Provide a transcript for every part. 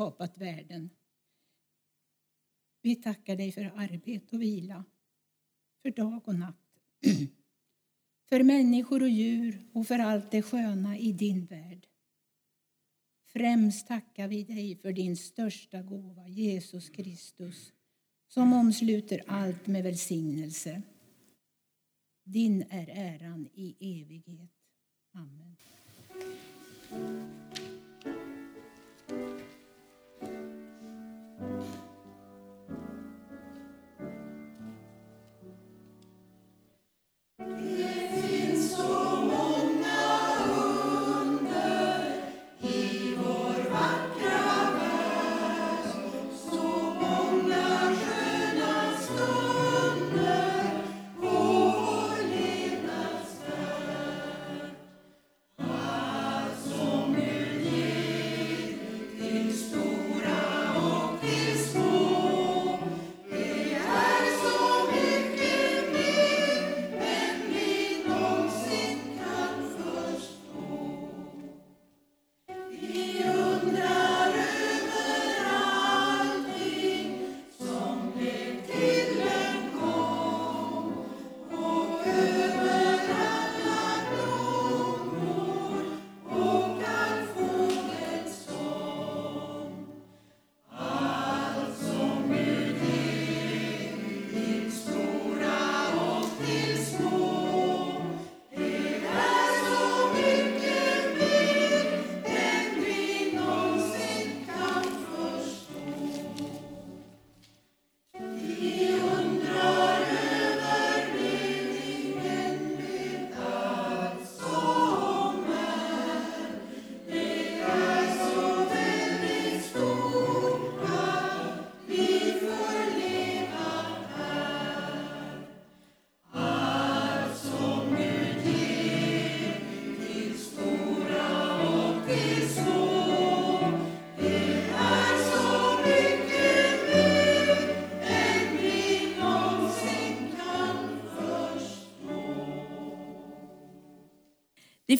Skapat världen. Vi tackar dig för arbete och vila, för dag och natt, för människor och djur och för allt det sköna i din värld. Främst tackar vi dig för din största gåva, Jesus Kristus, som omsluter allt med välsignelse. Din är äran i evighet. Amen.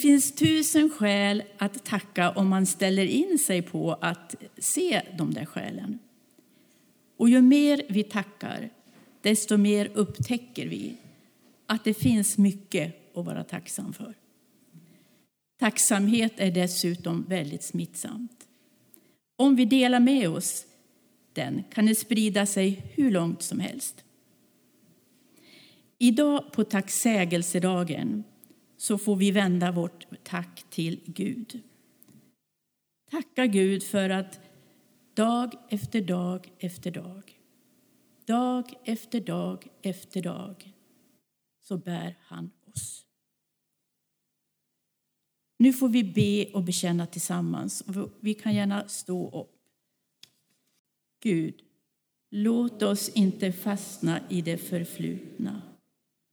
Finns tusen skäl att tacka om man ställer in sig på att se de där skälen. Och ju mer vi tackar, desto mer upptäcker vi att det finns mycket att vara tacksam för. Tacksamhet är dessutom väldigt smittsamt. Om vi delar med oss den kan det sprida sig hur långt som helst. Idag på tacksägelsedagen så får vi vända vårt tack till Gud. Tacka Gud för att dag efter dag efter dag, dag efter dag efter dag, så bär han oss. Nu får vi be och bekänna tillsammans. Vi kan gärna stå upp. Gud, låt oss inte fastna i det förflutna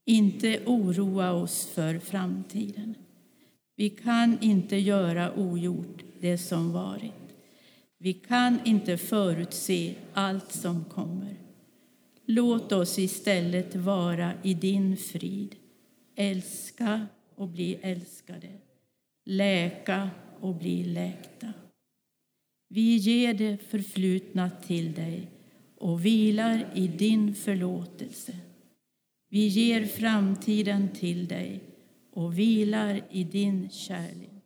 inte oroa oss för framtiden. Vi kan inte göra ogjort det som varit. Vi kan inte förutse allt som kommer. Låt oss istället vara i din frid, älska och bli älskade, läka och bli läkta. Vi ger det förflutna till dig och vilar i din förlåtelse. Vi ger framtiden till dig och vilar i din kärlek.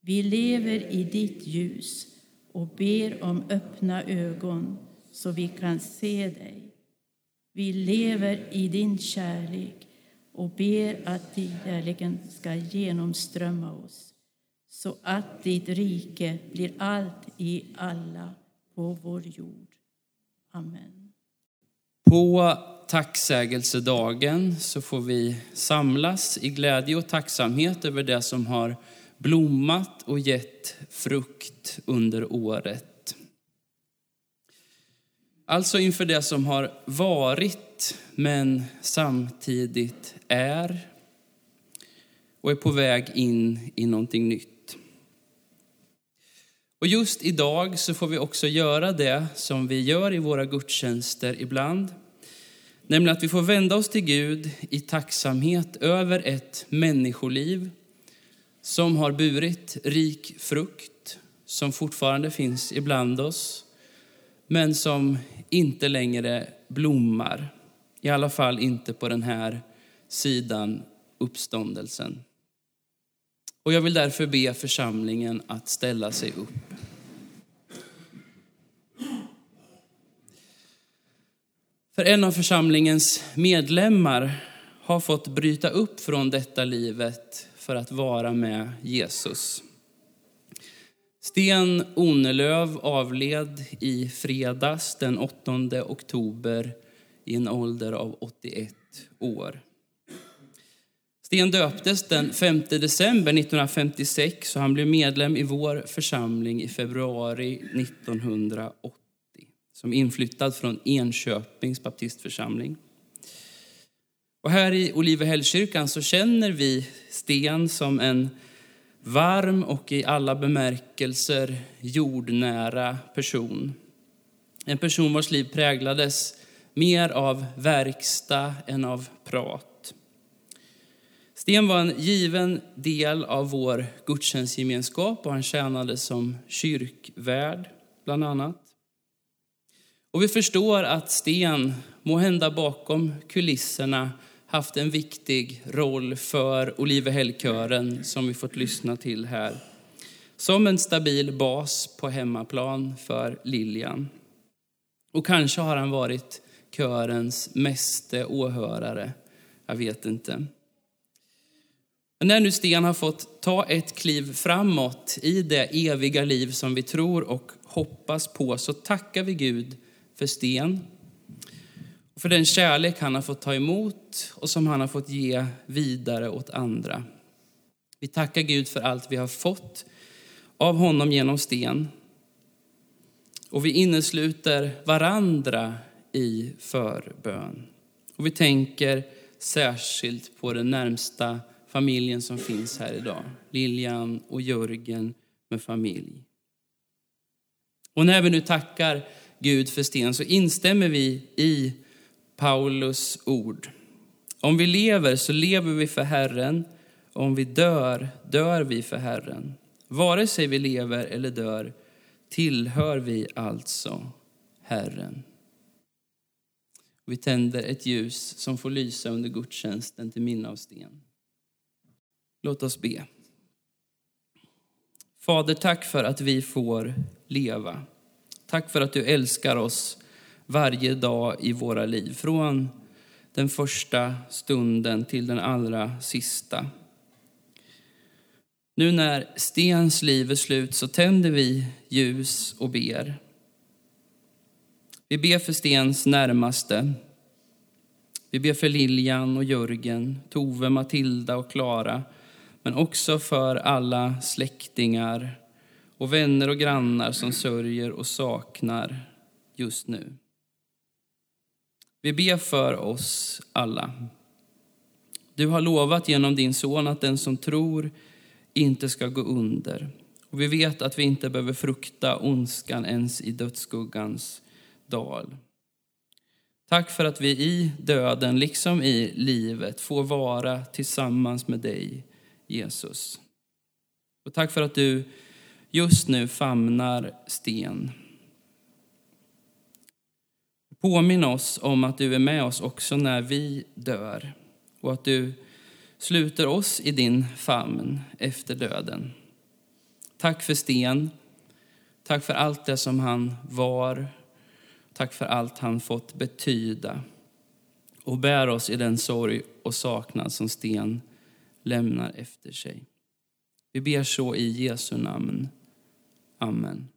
Vi lever i ditt ljus och ber om öppna ögon så vi kan se dig. Vi lever i din kärlek och ber att din kärleken ska genomströmma oss så att ditt rike blir allt i alla på vår jord. Amen. På tacksägelsedagen så får vi samlas i glädje och tacksamhet över det som har blommat och gett frukt under året. Alltså inför det som har varit men samtidigt är och är på väg in i någonting nytt. Och just idag så får vi också göra det som vi gör i våra gudstjänster ibland. Nämligen att vi får vända oss till Gud i tacksamhet över ett människoliv som har burit rik frukt, som fortfarande finns ibland oss, men som inte längre blommar. I alla fall inte på den här sidan uppståndelsen. Och jag vill därför be församlingen att ställa sig upp. För en av församlingens medlemmar har fått bryta upp från detta livet för att vara med Jesus. Sten Onelöv avled i fredags den 8 oktober i en ålder av 81 år. Sten döptes den 5 december 1956 och han blev medlem i vår församling i februari 1980 som inflyttad från Enköpings baptistförsamling. Och här i Olivehällskyrkan så känner vi Sten som en varm och i alla bemärkelser jordnära person. En person vars liv präglades mer av verkstad än av prat. Sten var en given del av vår gudstjänstgemenskap och han tjänade som kyrkvärd, bland annat. Och vi förstår att Sten, må hända bakom kulisserna, haft en viktig roll för Olivehällkören som vi fått lyssna till här. Som en stabil bas på hemmaplan för Lilian. Och kanske har han varit körens meste åhörare. Jag vet inte. Men när nu Sten har fått ta ett kliv framåt i det eviga liv som vi tror och hoppas på så tackar vi Gud för Sten och för den kärlek han har fått ta emot och som han har fått ge vidare åt andra. Vi tackar Gud för allt vi har fått av honom genom Sten. Och vi innesluter varandra i förbön. Och vi tänker särskilt på den närmsta familjen som finns här idag. Lilian och Jörgen med familj. Och när vi nu tackar Gud för Sten så instämmer vi i Paulus ord. Om vi lever så lever vi för Herren, om vi dör, dör vi för Herren. Vare sig vi lever eller dör tillhör vi alltså Herren. Vi tänder ett ljus som får lysa under gudstjänsten till minne av Sten. Låt oss be. Fader, tack för att vi får leva. Tack för att du älskar oss varje dag i våra liv. Från den första stunden till den allra sista. Nu när Stens liv är slut så tänder vi ljus och ber. Vi ber för Stens närmaste. Vi ber för Lilian och Jörgen, Tove, Matilda och Klara men också för alla släktingar och vänner och grannar som sörjer och saknar just nu. Vi ber för oss alla. Du har lovat genom din son att den som tror inte ska gå under. Och vi vet att vi inte behöver frukta ondskan ens i dödsskuggans dal. Tack för att vi i döden, liksom i livet, får vara tillsammans med dig, Jesus. Och tack för att du just nu famnar sten. Påminn oss om att du är med oss också när vi dör och att du sluter oss i din famn efter döden. Tack för Sten. Tack för allt det som han var. Tack för allt han fått betyda. Och bär oss i den sorg och saknad som Sten lämnar efter sig. Vi ber så i Jesu namn. Amen.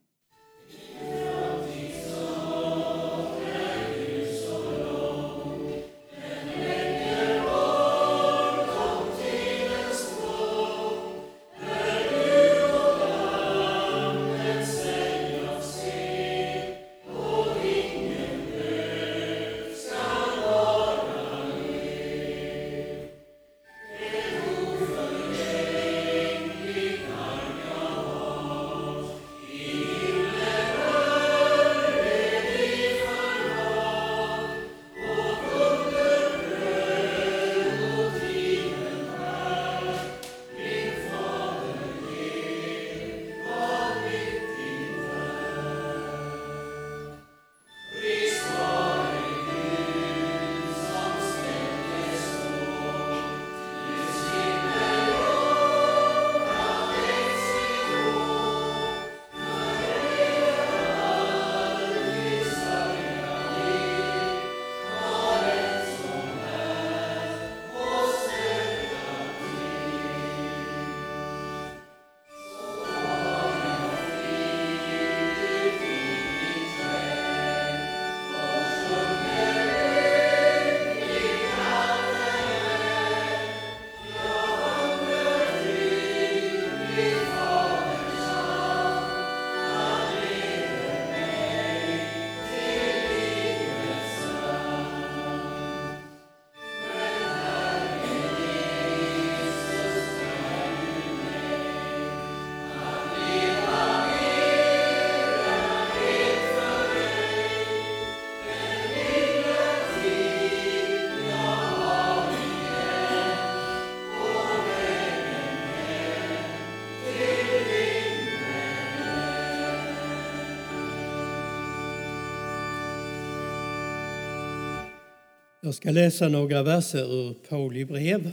Jag ska läsa några verser ur Pauli brev.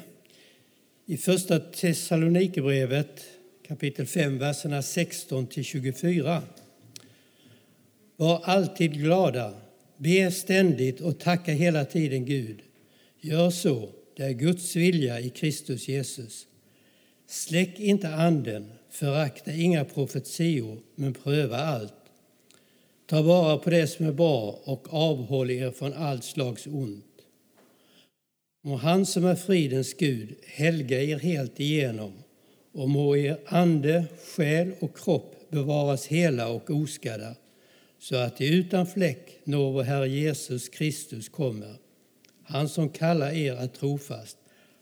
I första Thessalonikerbrevet kapitel 5, verserna 16 till 24. Var alltid glada, be ständigt och tacka hela tiden Gud. Gör så, det är Guds vilja i Kristus Jesus. Släck inte anden, förakta inga profetior, men pröva allt. Ta vara på det som är bra och avhåll er från allt slags ont. Må han som är fridens Gud helga er helt igenom och må er ande, själ och kropp bevaras hela och oskadda så att de utan fläck når vår Herre Jesus Kristus kommer. Han som kallar er att trofast,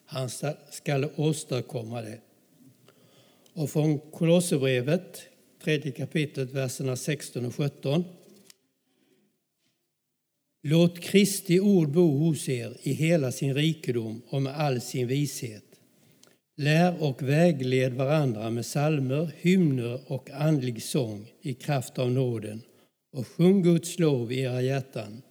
han skall åstadkomma det. Och från Kolosserbrevet, tredje kapitlet, verserna 16 och 17. Låt Kristi ord bo hos er i hela sin rikedom och med all sin vishet. Lär och vägled varandra med salmer, hymner och andlig sång i kraft av nåden och sjung Guds lov i era hjärtan.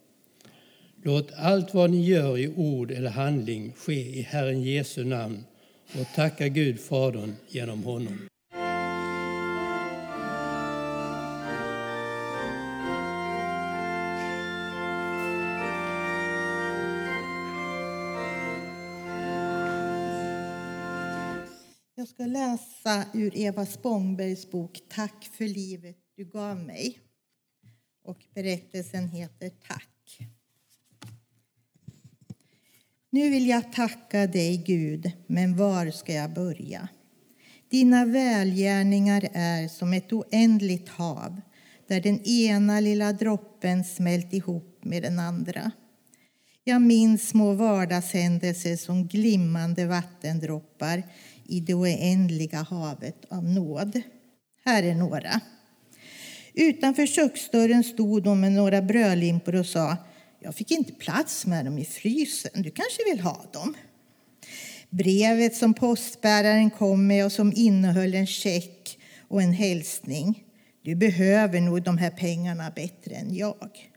Låt allt vad ni gör i ord eller handling ske i Herren Jesu namn och tacka Gud Fadern genom honom. Läsa ur Eva Spångbergs bok Tack för livet du gav mig. Och berättelsen heter Tack. Nu vill jag tacka dig, Gud, men var ska jag börja? Dina välgärningar är som ett oändligt hav där den ena lilla droppen smält ihop med den andra. Jag minns små vardagshändelser som glimmande vattendroppar i det oändliga havet av nåd. Här är några. Utanför köksdörren stod hon med några brödlimpor och sa jag fick inte plats med dem i frysen. Du kanske vill ha dem? Brevet som postbäraren kom med och som innehöll en check och en hälsning. Du behöver nog de här pengarna bättre än jag.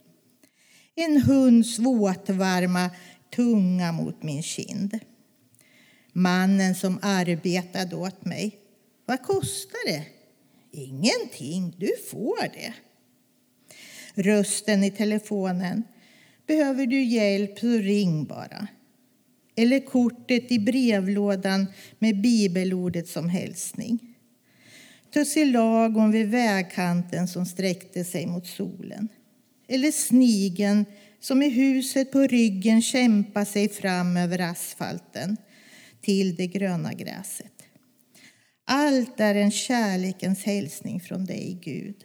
En hunds våtvarma tunga mot min kind. Mannen som arbetade åt mig. Vad kostar det? Ingenting, du får det. Rösten i telefonen. Behöver du hjälp så ring bara. Eller kortet i brevlådan med bibelordet som hälsning. Tussilagon vid vägkanten som sträckte sig mot solen. Eller snigen som i huset på ryggen kämpar sig fram över asfalten till det gröna gräset. Allt är en kärlekens hälsning från dig, Gud.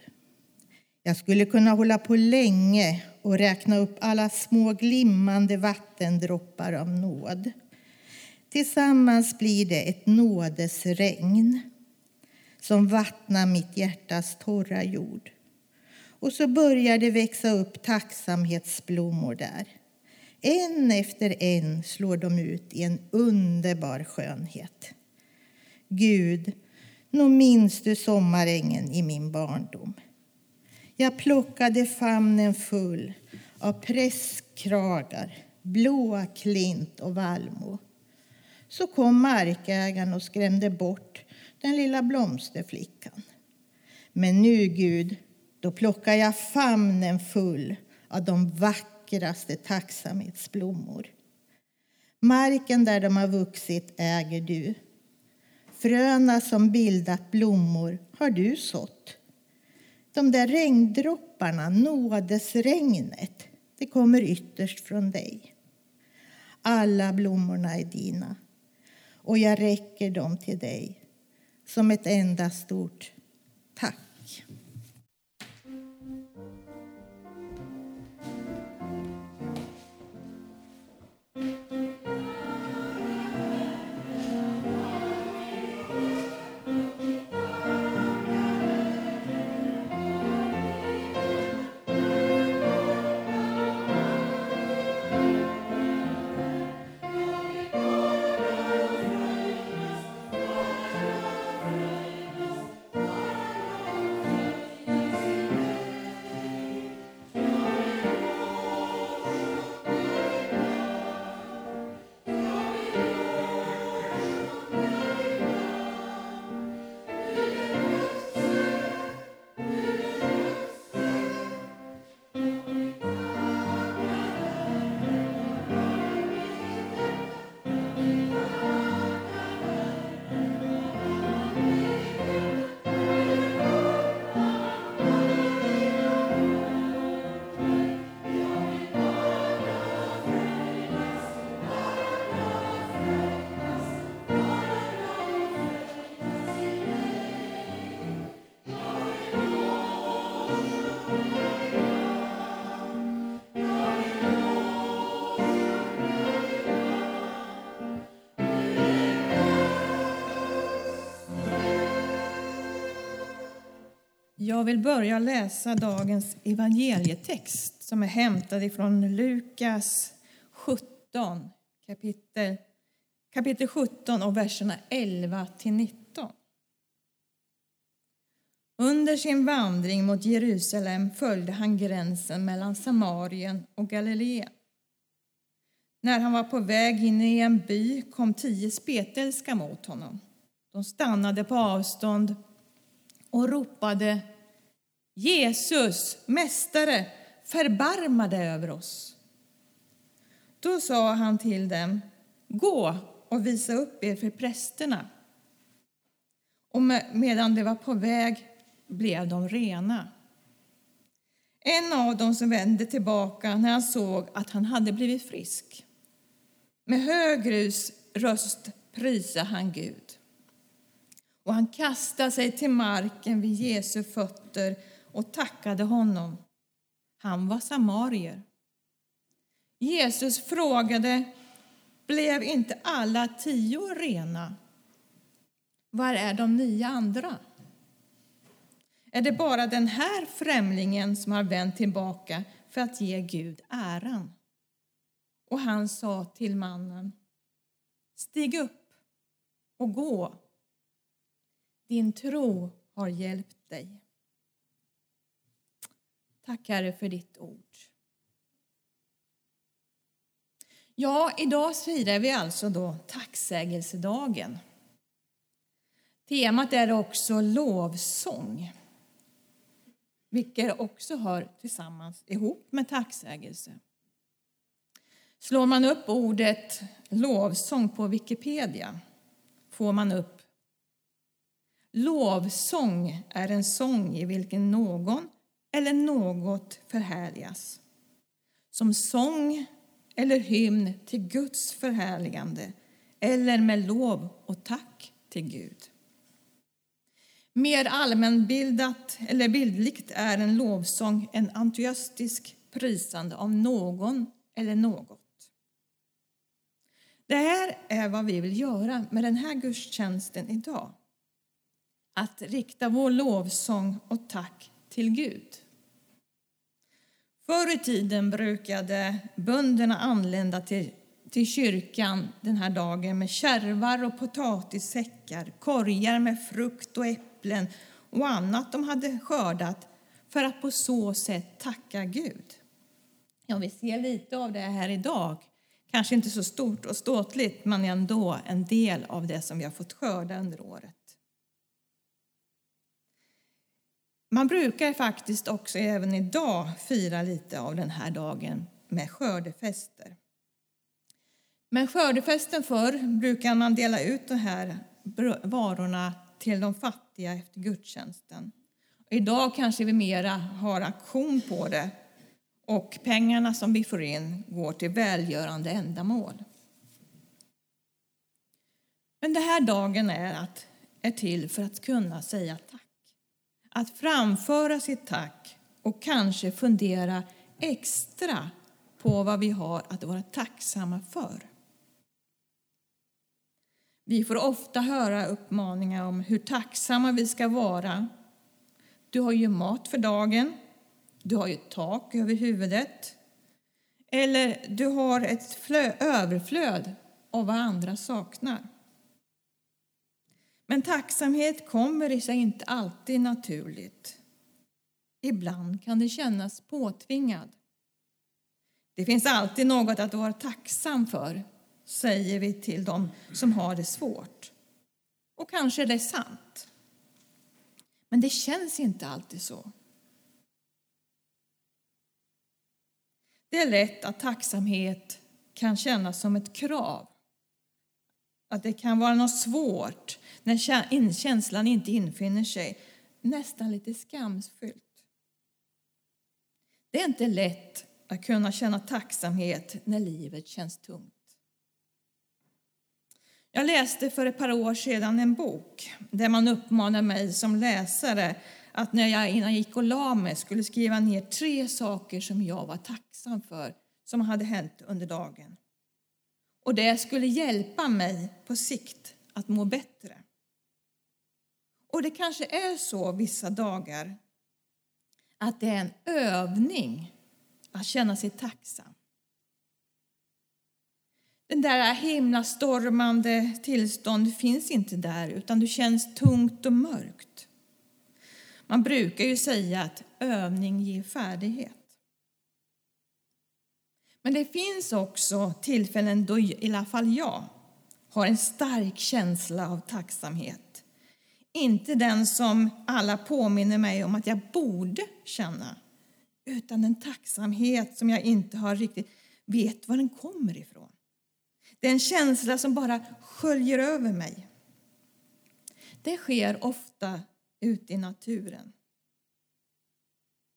Jag skulle kunna hålla på länge och räkna upp alla små glimmande vattendroppar av nåd. Tillsammans blir det ett nådesregn som vattnar mitt hjärtas torra jord. Och så börjar det växa upp tacksamhetsblommor där. En efter en slår de ut i en underbar skönhet. Gud, nog minns du sommarängen i min barndom. Jag plockade famnen full av presskragar, blåa klint och vallmo. Så kom markägaren och skrämde bort den lilla blomsterflickan. Men nu, Gud, då plockar jag famnen full av de vackraste tacksamhetsblommor. Marken där de har vuxit äger du. Fröna som bildat blommor har du sått. De där regndropparna, nådesregnet, det kommer ytterst från dig. Alla blommorna är dina och jag räcker dem till dig som ett enda stort tack. Jag vill börja läsa dagens evangelietext som är hämtad ifrån Lukas 17, kapitel, kapitel 17 och verserna 11 till 19. Under sin vandring mot Jerusalem följde han gränsen mellan Samarien och Galileen. När han var på väg in i en by kom tio spetälska mot honom. De stannade på avstånd och ropade Jesus, Mästare, förbarma dig över oss. Då sa han till dem, gå och visa upp er för prästerna. Och medan de var på väg blev de rena. En av dem som vände tillbaka när han såg att han hade blivit frisk. Med hög röst prisade han Gud. Och han kastade sig till marken vid Jesu fötter och tackade honom. Han var samarier. Jesus frågade, blev inte alla tio rena? Var är de nio andra? Är det bara den här främlingen som har vänt tillbaka för att ge Gud äran? Och han sa till mannen, stig upp och gå. Din tro har hjälpt dig. Tack Herre för ditt ord. Ja, idag firar vi alltså då tacksägelsedagen. Temat är också lovsång, vilket också hör tillsammans ihop med tacksägelse. Slår man upp ordet lovsång på Wikipedia får man upp Lovsång är en sång i vilken någon eller något förhärligas. Som sång eller hymn till Guds förhärligande eller med lov och tack till Gud. Mer allmänbildat eller bildligt är en lovsång en entusiastisk prisande av någon eller något. Det här är vad vi vill göra med den här gudstjänsten idag. Att rikta vår lovsång och tack till Gud. Förr i tiden brukade bönderna anlända till, till kyrkan den här dagen med kärvar och potatissäckar, korgar med frukt och äpplen och annat de hade skördat för att på så sätt tacka Gud. Ja, vi ser lite av det här idag Kanske inte så stort och ståtligt, men ändå en del av det som vi har fått skörda under året. Man brukar faktiskt också även idag fira lite av den här dagen med skördefester. Men skördefesten förr brukade man dela ut de här varorna till de fattiga efter gudstjänsten. Idag kanske vi mera har aktion på det och pengarna som vi får in går till välgörande ändamål. Men den här dagen är, att, är till för att kunna säga tack. Att framföra sitt tack och kanske fundera extra på vad vi har att vara tacksamma för. Vi får ofta höra uppmaningar om hur tacksamma vi ska vara. Du har ju mat för dagen. Du har ju tak över huvudet. Eller du har ett överflöd av vad andra saknar. Men tacksamhet kommer i sig inte alltid naturligt. Ibland kan det kännas påtvingad. Det finns alltid något att vara tacksam för, säger vi till dem som har det svårt. Och kanske är det sant. Men det känns inte alltid så. Det är lätt att tacksamhet kan kännas som ett krav. Att det kan vara något svårt när känslan inte infinner sig. Nästan lite skamsfyllt. Det är inte lätt att kunna känna tacksamhet när livet känns tungt. Jag läste för ett par år sedan en bok där man uppmanade mig som läsare att när jag innan jag gick och la mig skulle skriva ner tre saker som jag var tacksam för som hade hänt under dagen. Och det skulle hjälpa mig på sikt att må bättre. Och det kanske är så vissa dagar att det är en övning att känna sig tacksam. Den där himlastormande tillstånd finns inte där, utan det känns tungt och mörkt. Man brukar ju säga att övning ger färdighet. Men det finns också tillfällen då i alla fall jag har en stark känsla av tacksamhet. Inte den som alla påminner mig om att jag borde känna utan en tacksamhet som jag inte har riktigt vet var den kommer ifrån. Det är en känsla som bara sköljer över mig. Det sker ofta ute i naturen.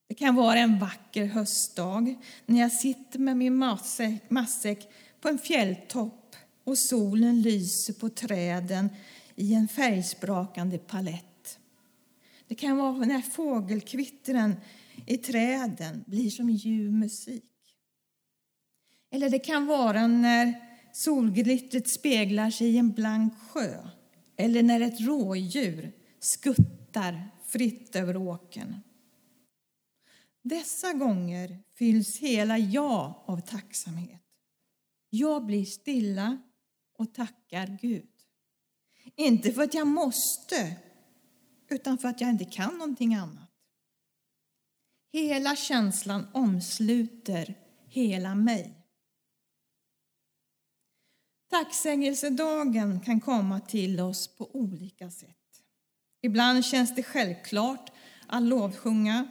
Det kan vara en vacker höstdag när jag sitter med min matsäck på en fjälltopp och solen lyser på träden i en färgsprakande palett. Det kan vara när fågelkvittren i träden blir som ljuv musik. Eller det kan vara när solglittret speglar sig i en blank sjö eller när ett rådjur skuttar fritt över åkern. Dessa gånger fylls hela jag av tacksamhet. Jag blir stilla och tackar Gud. Inte för att jag måste, utan för att jag inte kan någonting annat. Hela känslan omsluter hela mig. Tacksägelsedagen kan komma till oss på olika sätt. Ibland känns det självklart att lovsjunga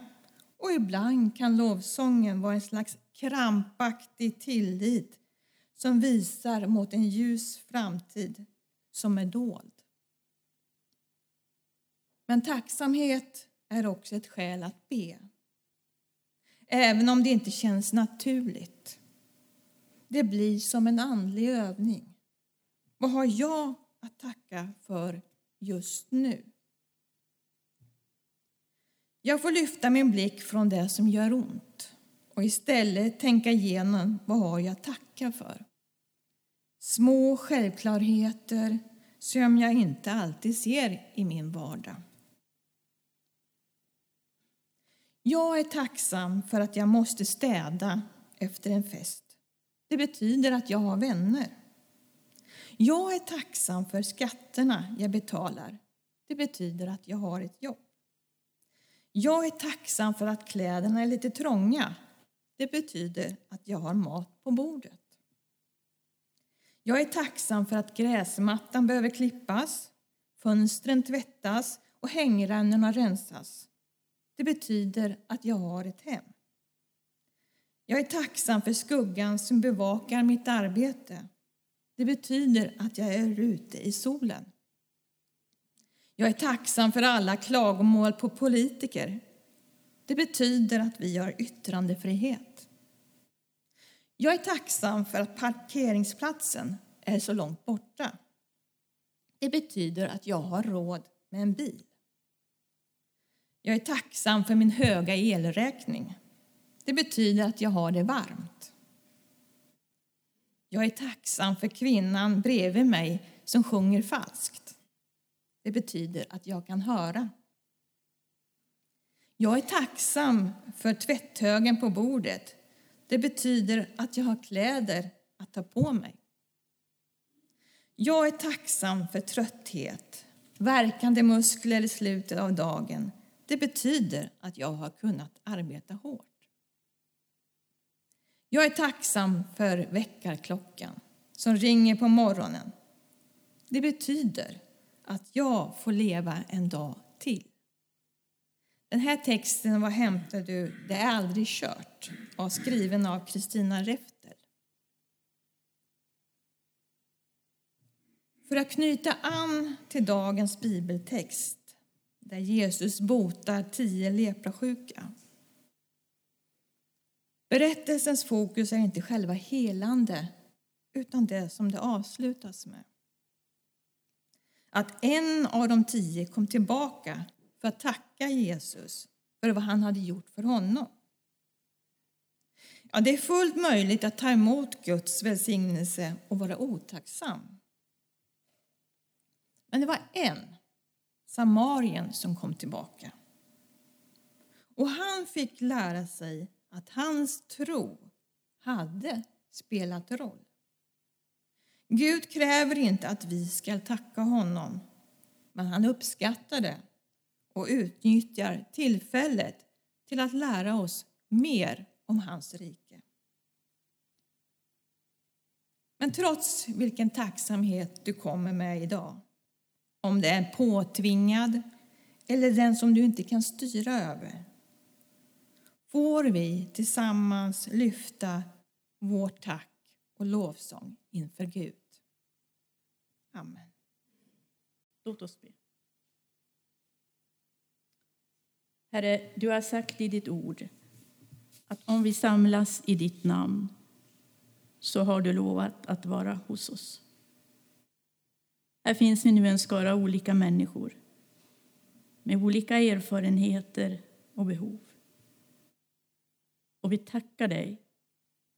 och ibland kan lovsången vara en slags krampaktig tillit som visar mot en ljus framtid som är dold. Men tacksamhet är också ett skäl att be. Även om det inte känns naturligt. Det blir som en andlig övning. Vad har jag att tacka för just nu? Jag får lyfta min blick från det som gör ont och istället tänka igenom vad har jag att tacka för. Små självklarheter som jag inte alltid ser i min vardag. Jag är tacksam för att jag måste städa efter en fest. Det betyder att jag har vänner. Jag är tacksam för skatterna jag betalar. Det betyder att jag har ett jobb. Jag är tacksam för att kläderna är lite trånga. Det betyder att jag har mat på bordet. Jag är tacksam för att gräsmattan behöver klippas, fönstren tvättas och hängrännorna rensas. Det betyder att jag har ett hem. Jag är tacksam för skuggan som bevakar mitt arbete. Det betyder att jag är ute i solen. Jag är tacksam för alla klagomål på politiker. Det betyder att vi har yttrandefrihet. Jag är tacksam för att parkeringsplatsen är så långt borta. Det betyder att jag har råd med en bil. Jag är tacksam för min höga elräkning. Det betyder att jag har det varmt. Jag är tacksam för kvinnan bredvid mig som sjunger falskt. Det betyder att jag kan höra. Jag är tacksam för tvätthögen på bordet. Det betyder att jag har kläder att ta på mig. Jag är tacksam för trötthet, verkande muskler i slutet av dagen. Det betyder att jag har kunnat arbeta hårt. Jag är tacksam för väckarklockan som ringer på morgonen. Det betyder att jag får leva en dag till. Den här texten var hämtad ur Det är aldrig kört och skriven av Kristina Reftel. För att knyta an till dagens bibeltext där Jesus botar tio leprasjuka. Berättelsens fokus är inte själva helande utan det som det avslutas med att en av de tio kom tillbaka för att tacka Jesus för vad han hade gjort för honom. Ja, det är fullt möjligt att ta emot Guds välsignelse och vara otacksam. Men det var en, Samarien, som kom tillbaka. och han fick lära sig att hans tro hade spelat roll. Gud kräver inte att vi ska tacka honom, men han uppskattar det och utnyttjar tillfället till att lära oss mer om hans rike. Men trots vilken tacksamhet du kommer med idag, om det är påtvingad eller den som du inte kan styra över, får vi tillsammans lyfta vårt tack och lovsång inför Gud. Amen. Låt oss be. Herre, du har sagt i ditt ord att om vi samlas i ditt namn så har du lovat att vara hos oss. Här finns vi nu en skara olika människor med olika erfarenheter och behov. Och vi tackar dig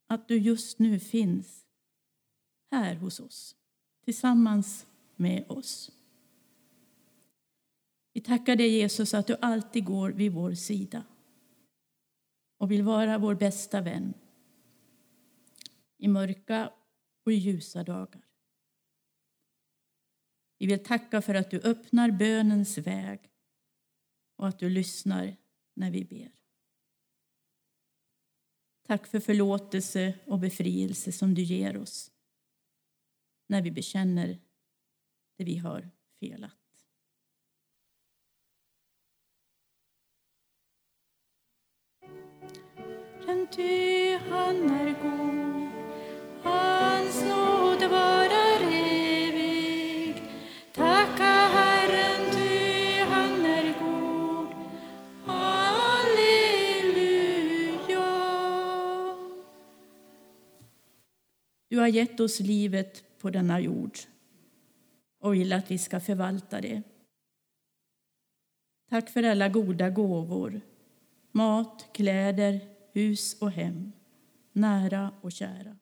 att du just nu finns här hos oss, tillsammans med oss. Vi tackar dig Jesus att du alltid går vid vår sida och vill vara vår bästa vän i mörka och i ljusa dagar. Vi vill tacka för att du öppnar bönens väg och att du lyssnar när vi ber. Tack för förlåtelse och befrielse som du ger oss när vi bekänner det vi har felat. Ty han är god, hans nåd har gett oss livet på denna jord och vill att vi ska förvalta det. Tack för alla goda gåvor, mat, kläder, hus och hem, nära och kära.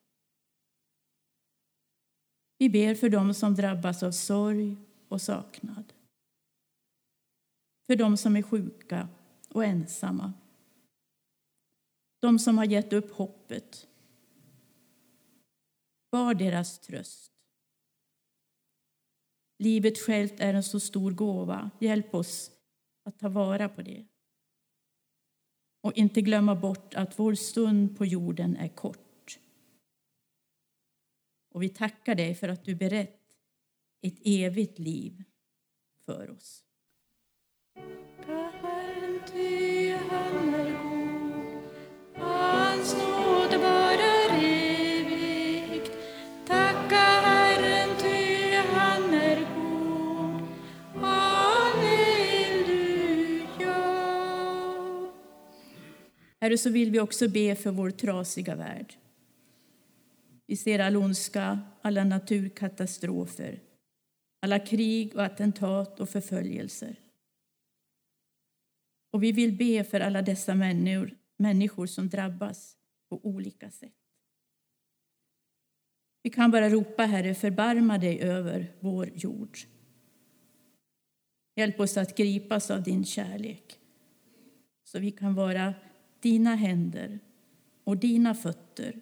Vi ber för dem som drabbas av sorg och saknad. För dem som är sjuka och ensamma. De som har gett upp hoppet. Var deras tröst. Livet självt är en så stor gåva. Hjälp oss att ta vara på det. Och inte glömma bort att vår stund på jorden är kort. Och vi tackar dig för att du berett ett evigt liv för oss. Herre, så vill vi också be för vår trasiga värld. Vi ser all ondska, alla naturkatastrofer, alla krig och attentat och förföljelser. Och vi vill be för alla dessa människor, människor som drabbas på olika sätt. Vi kan bara ropa, Herre, förbarma dig över vår jord. Hjälp oss att gripas av din kärlek så vi kan vara dina händer och dina fötter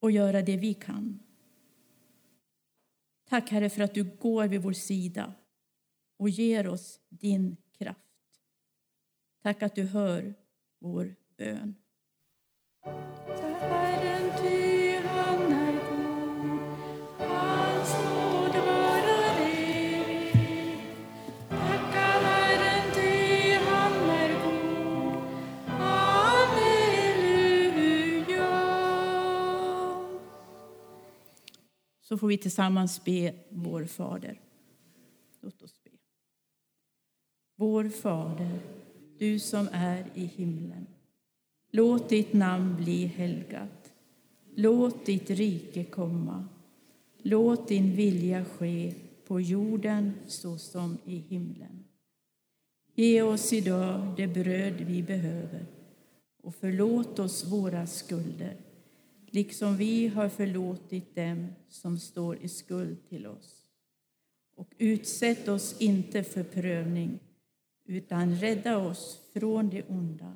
och göra det vi kan. Tack, Herre, för att du går vid vår sida och ger oss din kraft. Tack att du hör vår bön. Så får vi tillsammans be vår Fader. Låt oss be. Vår Fader, du som är i himlen. Låt ditt namn bli helgat. Låt ditt rike komma. Låt din vilja ske på jorden så som i himlen. Ge oss idag det bröd vi behöver och förlåt oss våra skulder liksom vi har förlåtit dem som står i skuld till oss. Och utsätt oss inte för prövning utan rädda oss från det onda.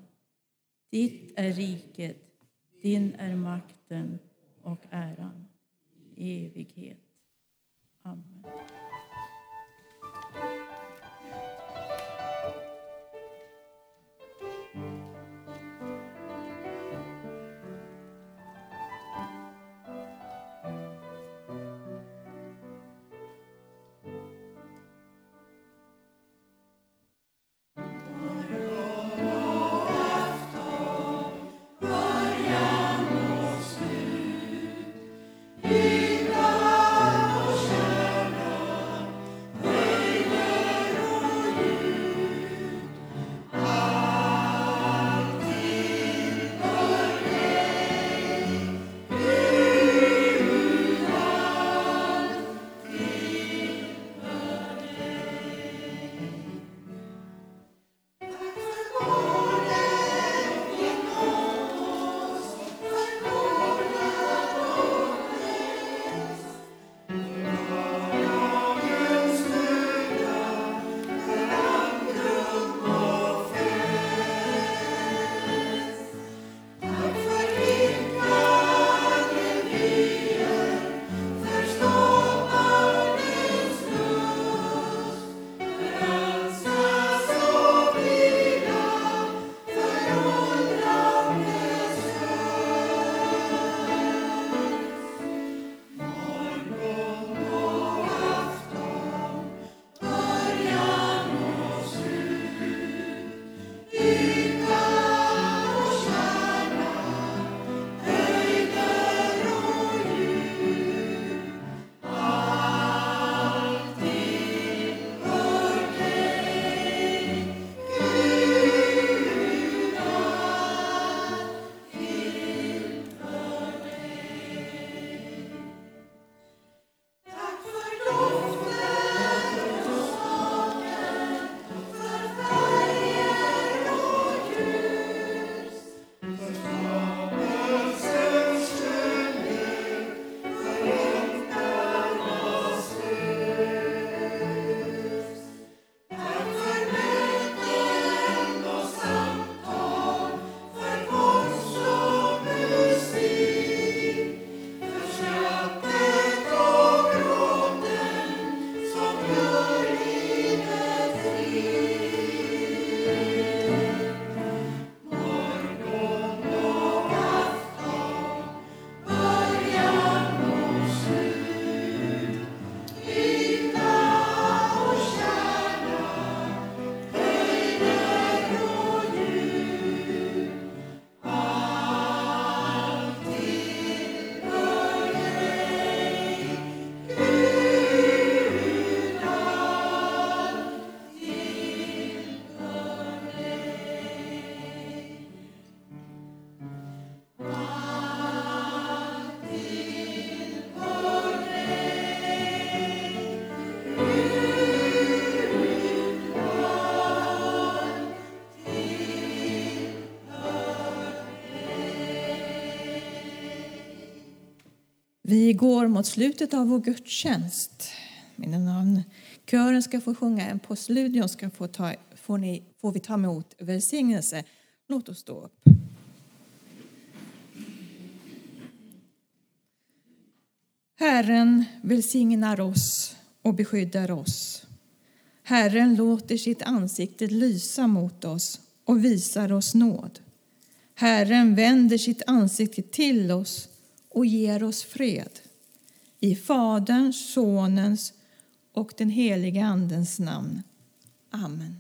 Ditt är riket, din är makten och äran i evighet. Amen. Vi går mot slutet av vår gudstjänst. Mina namn. Kören ska få sjunga en postludium ska få, ta, får, ni, får vi ta emot välsignelse. Låt oss stå upp. Herren välsignar oss och beskyddar oss. Herren låter sitt ansikte lysa mot oss och visar oss nåd. Herren vänder sitt ansikte till oss och ger oss fred. I Faderns, Sonens och den helige Andens namn. Amen.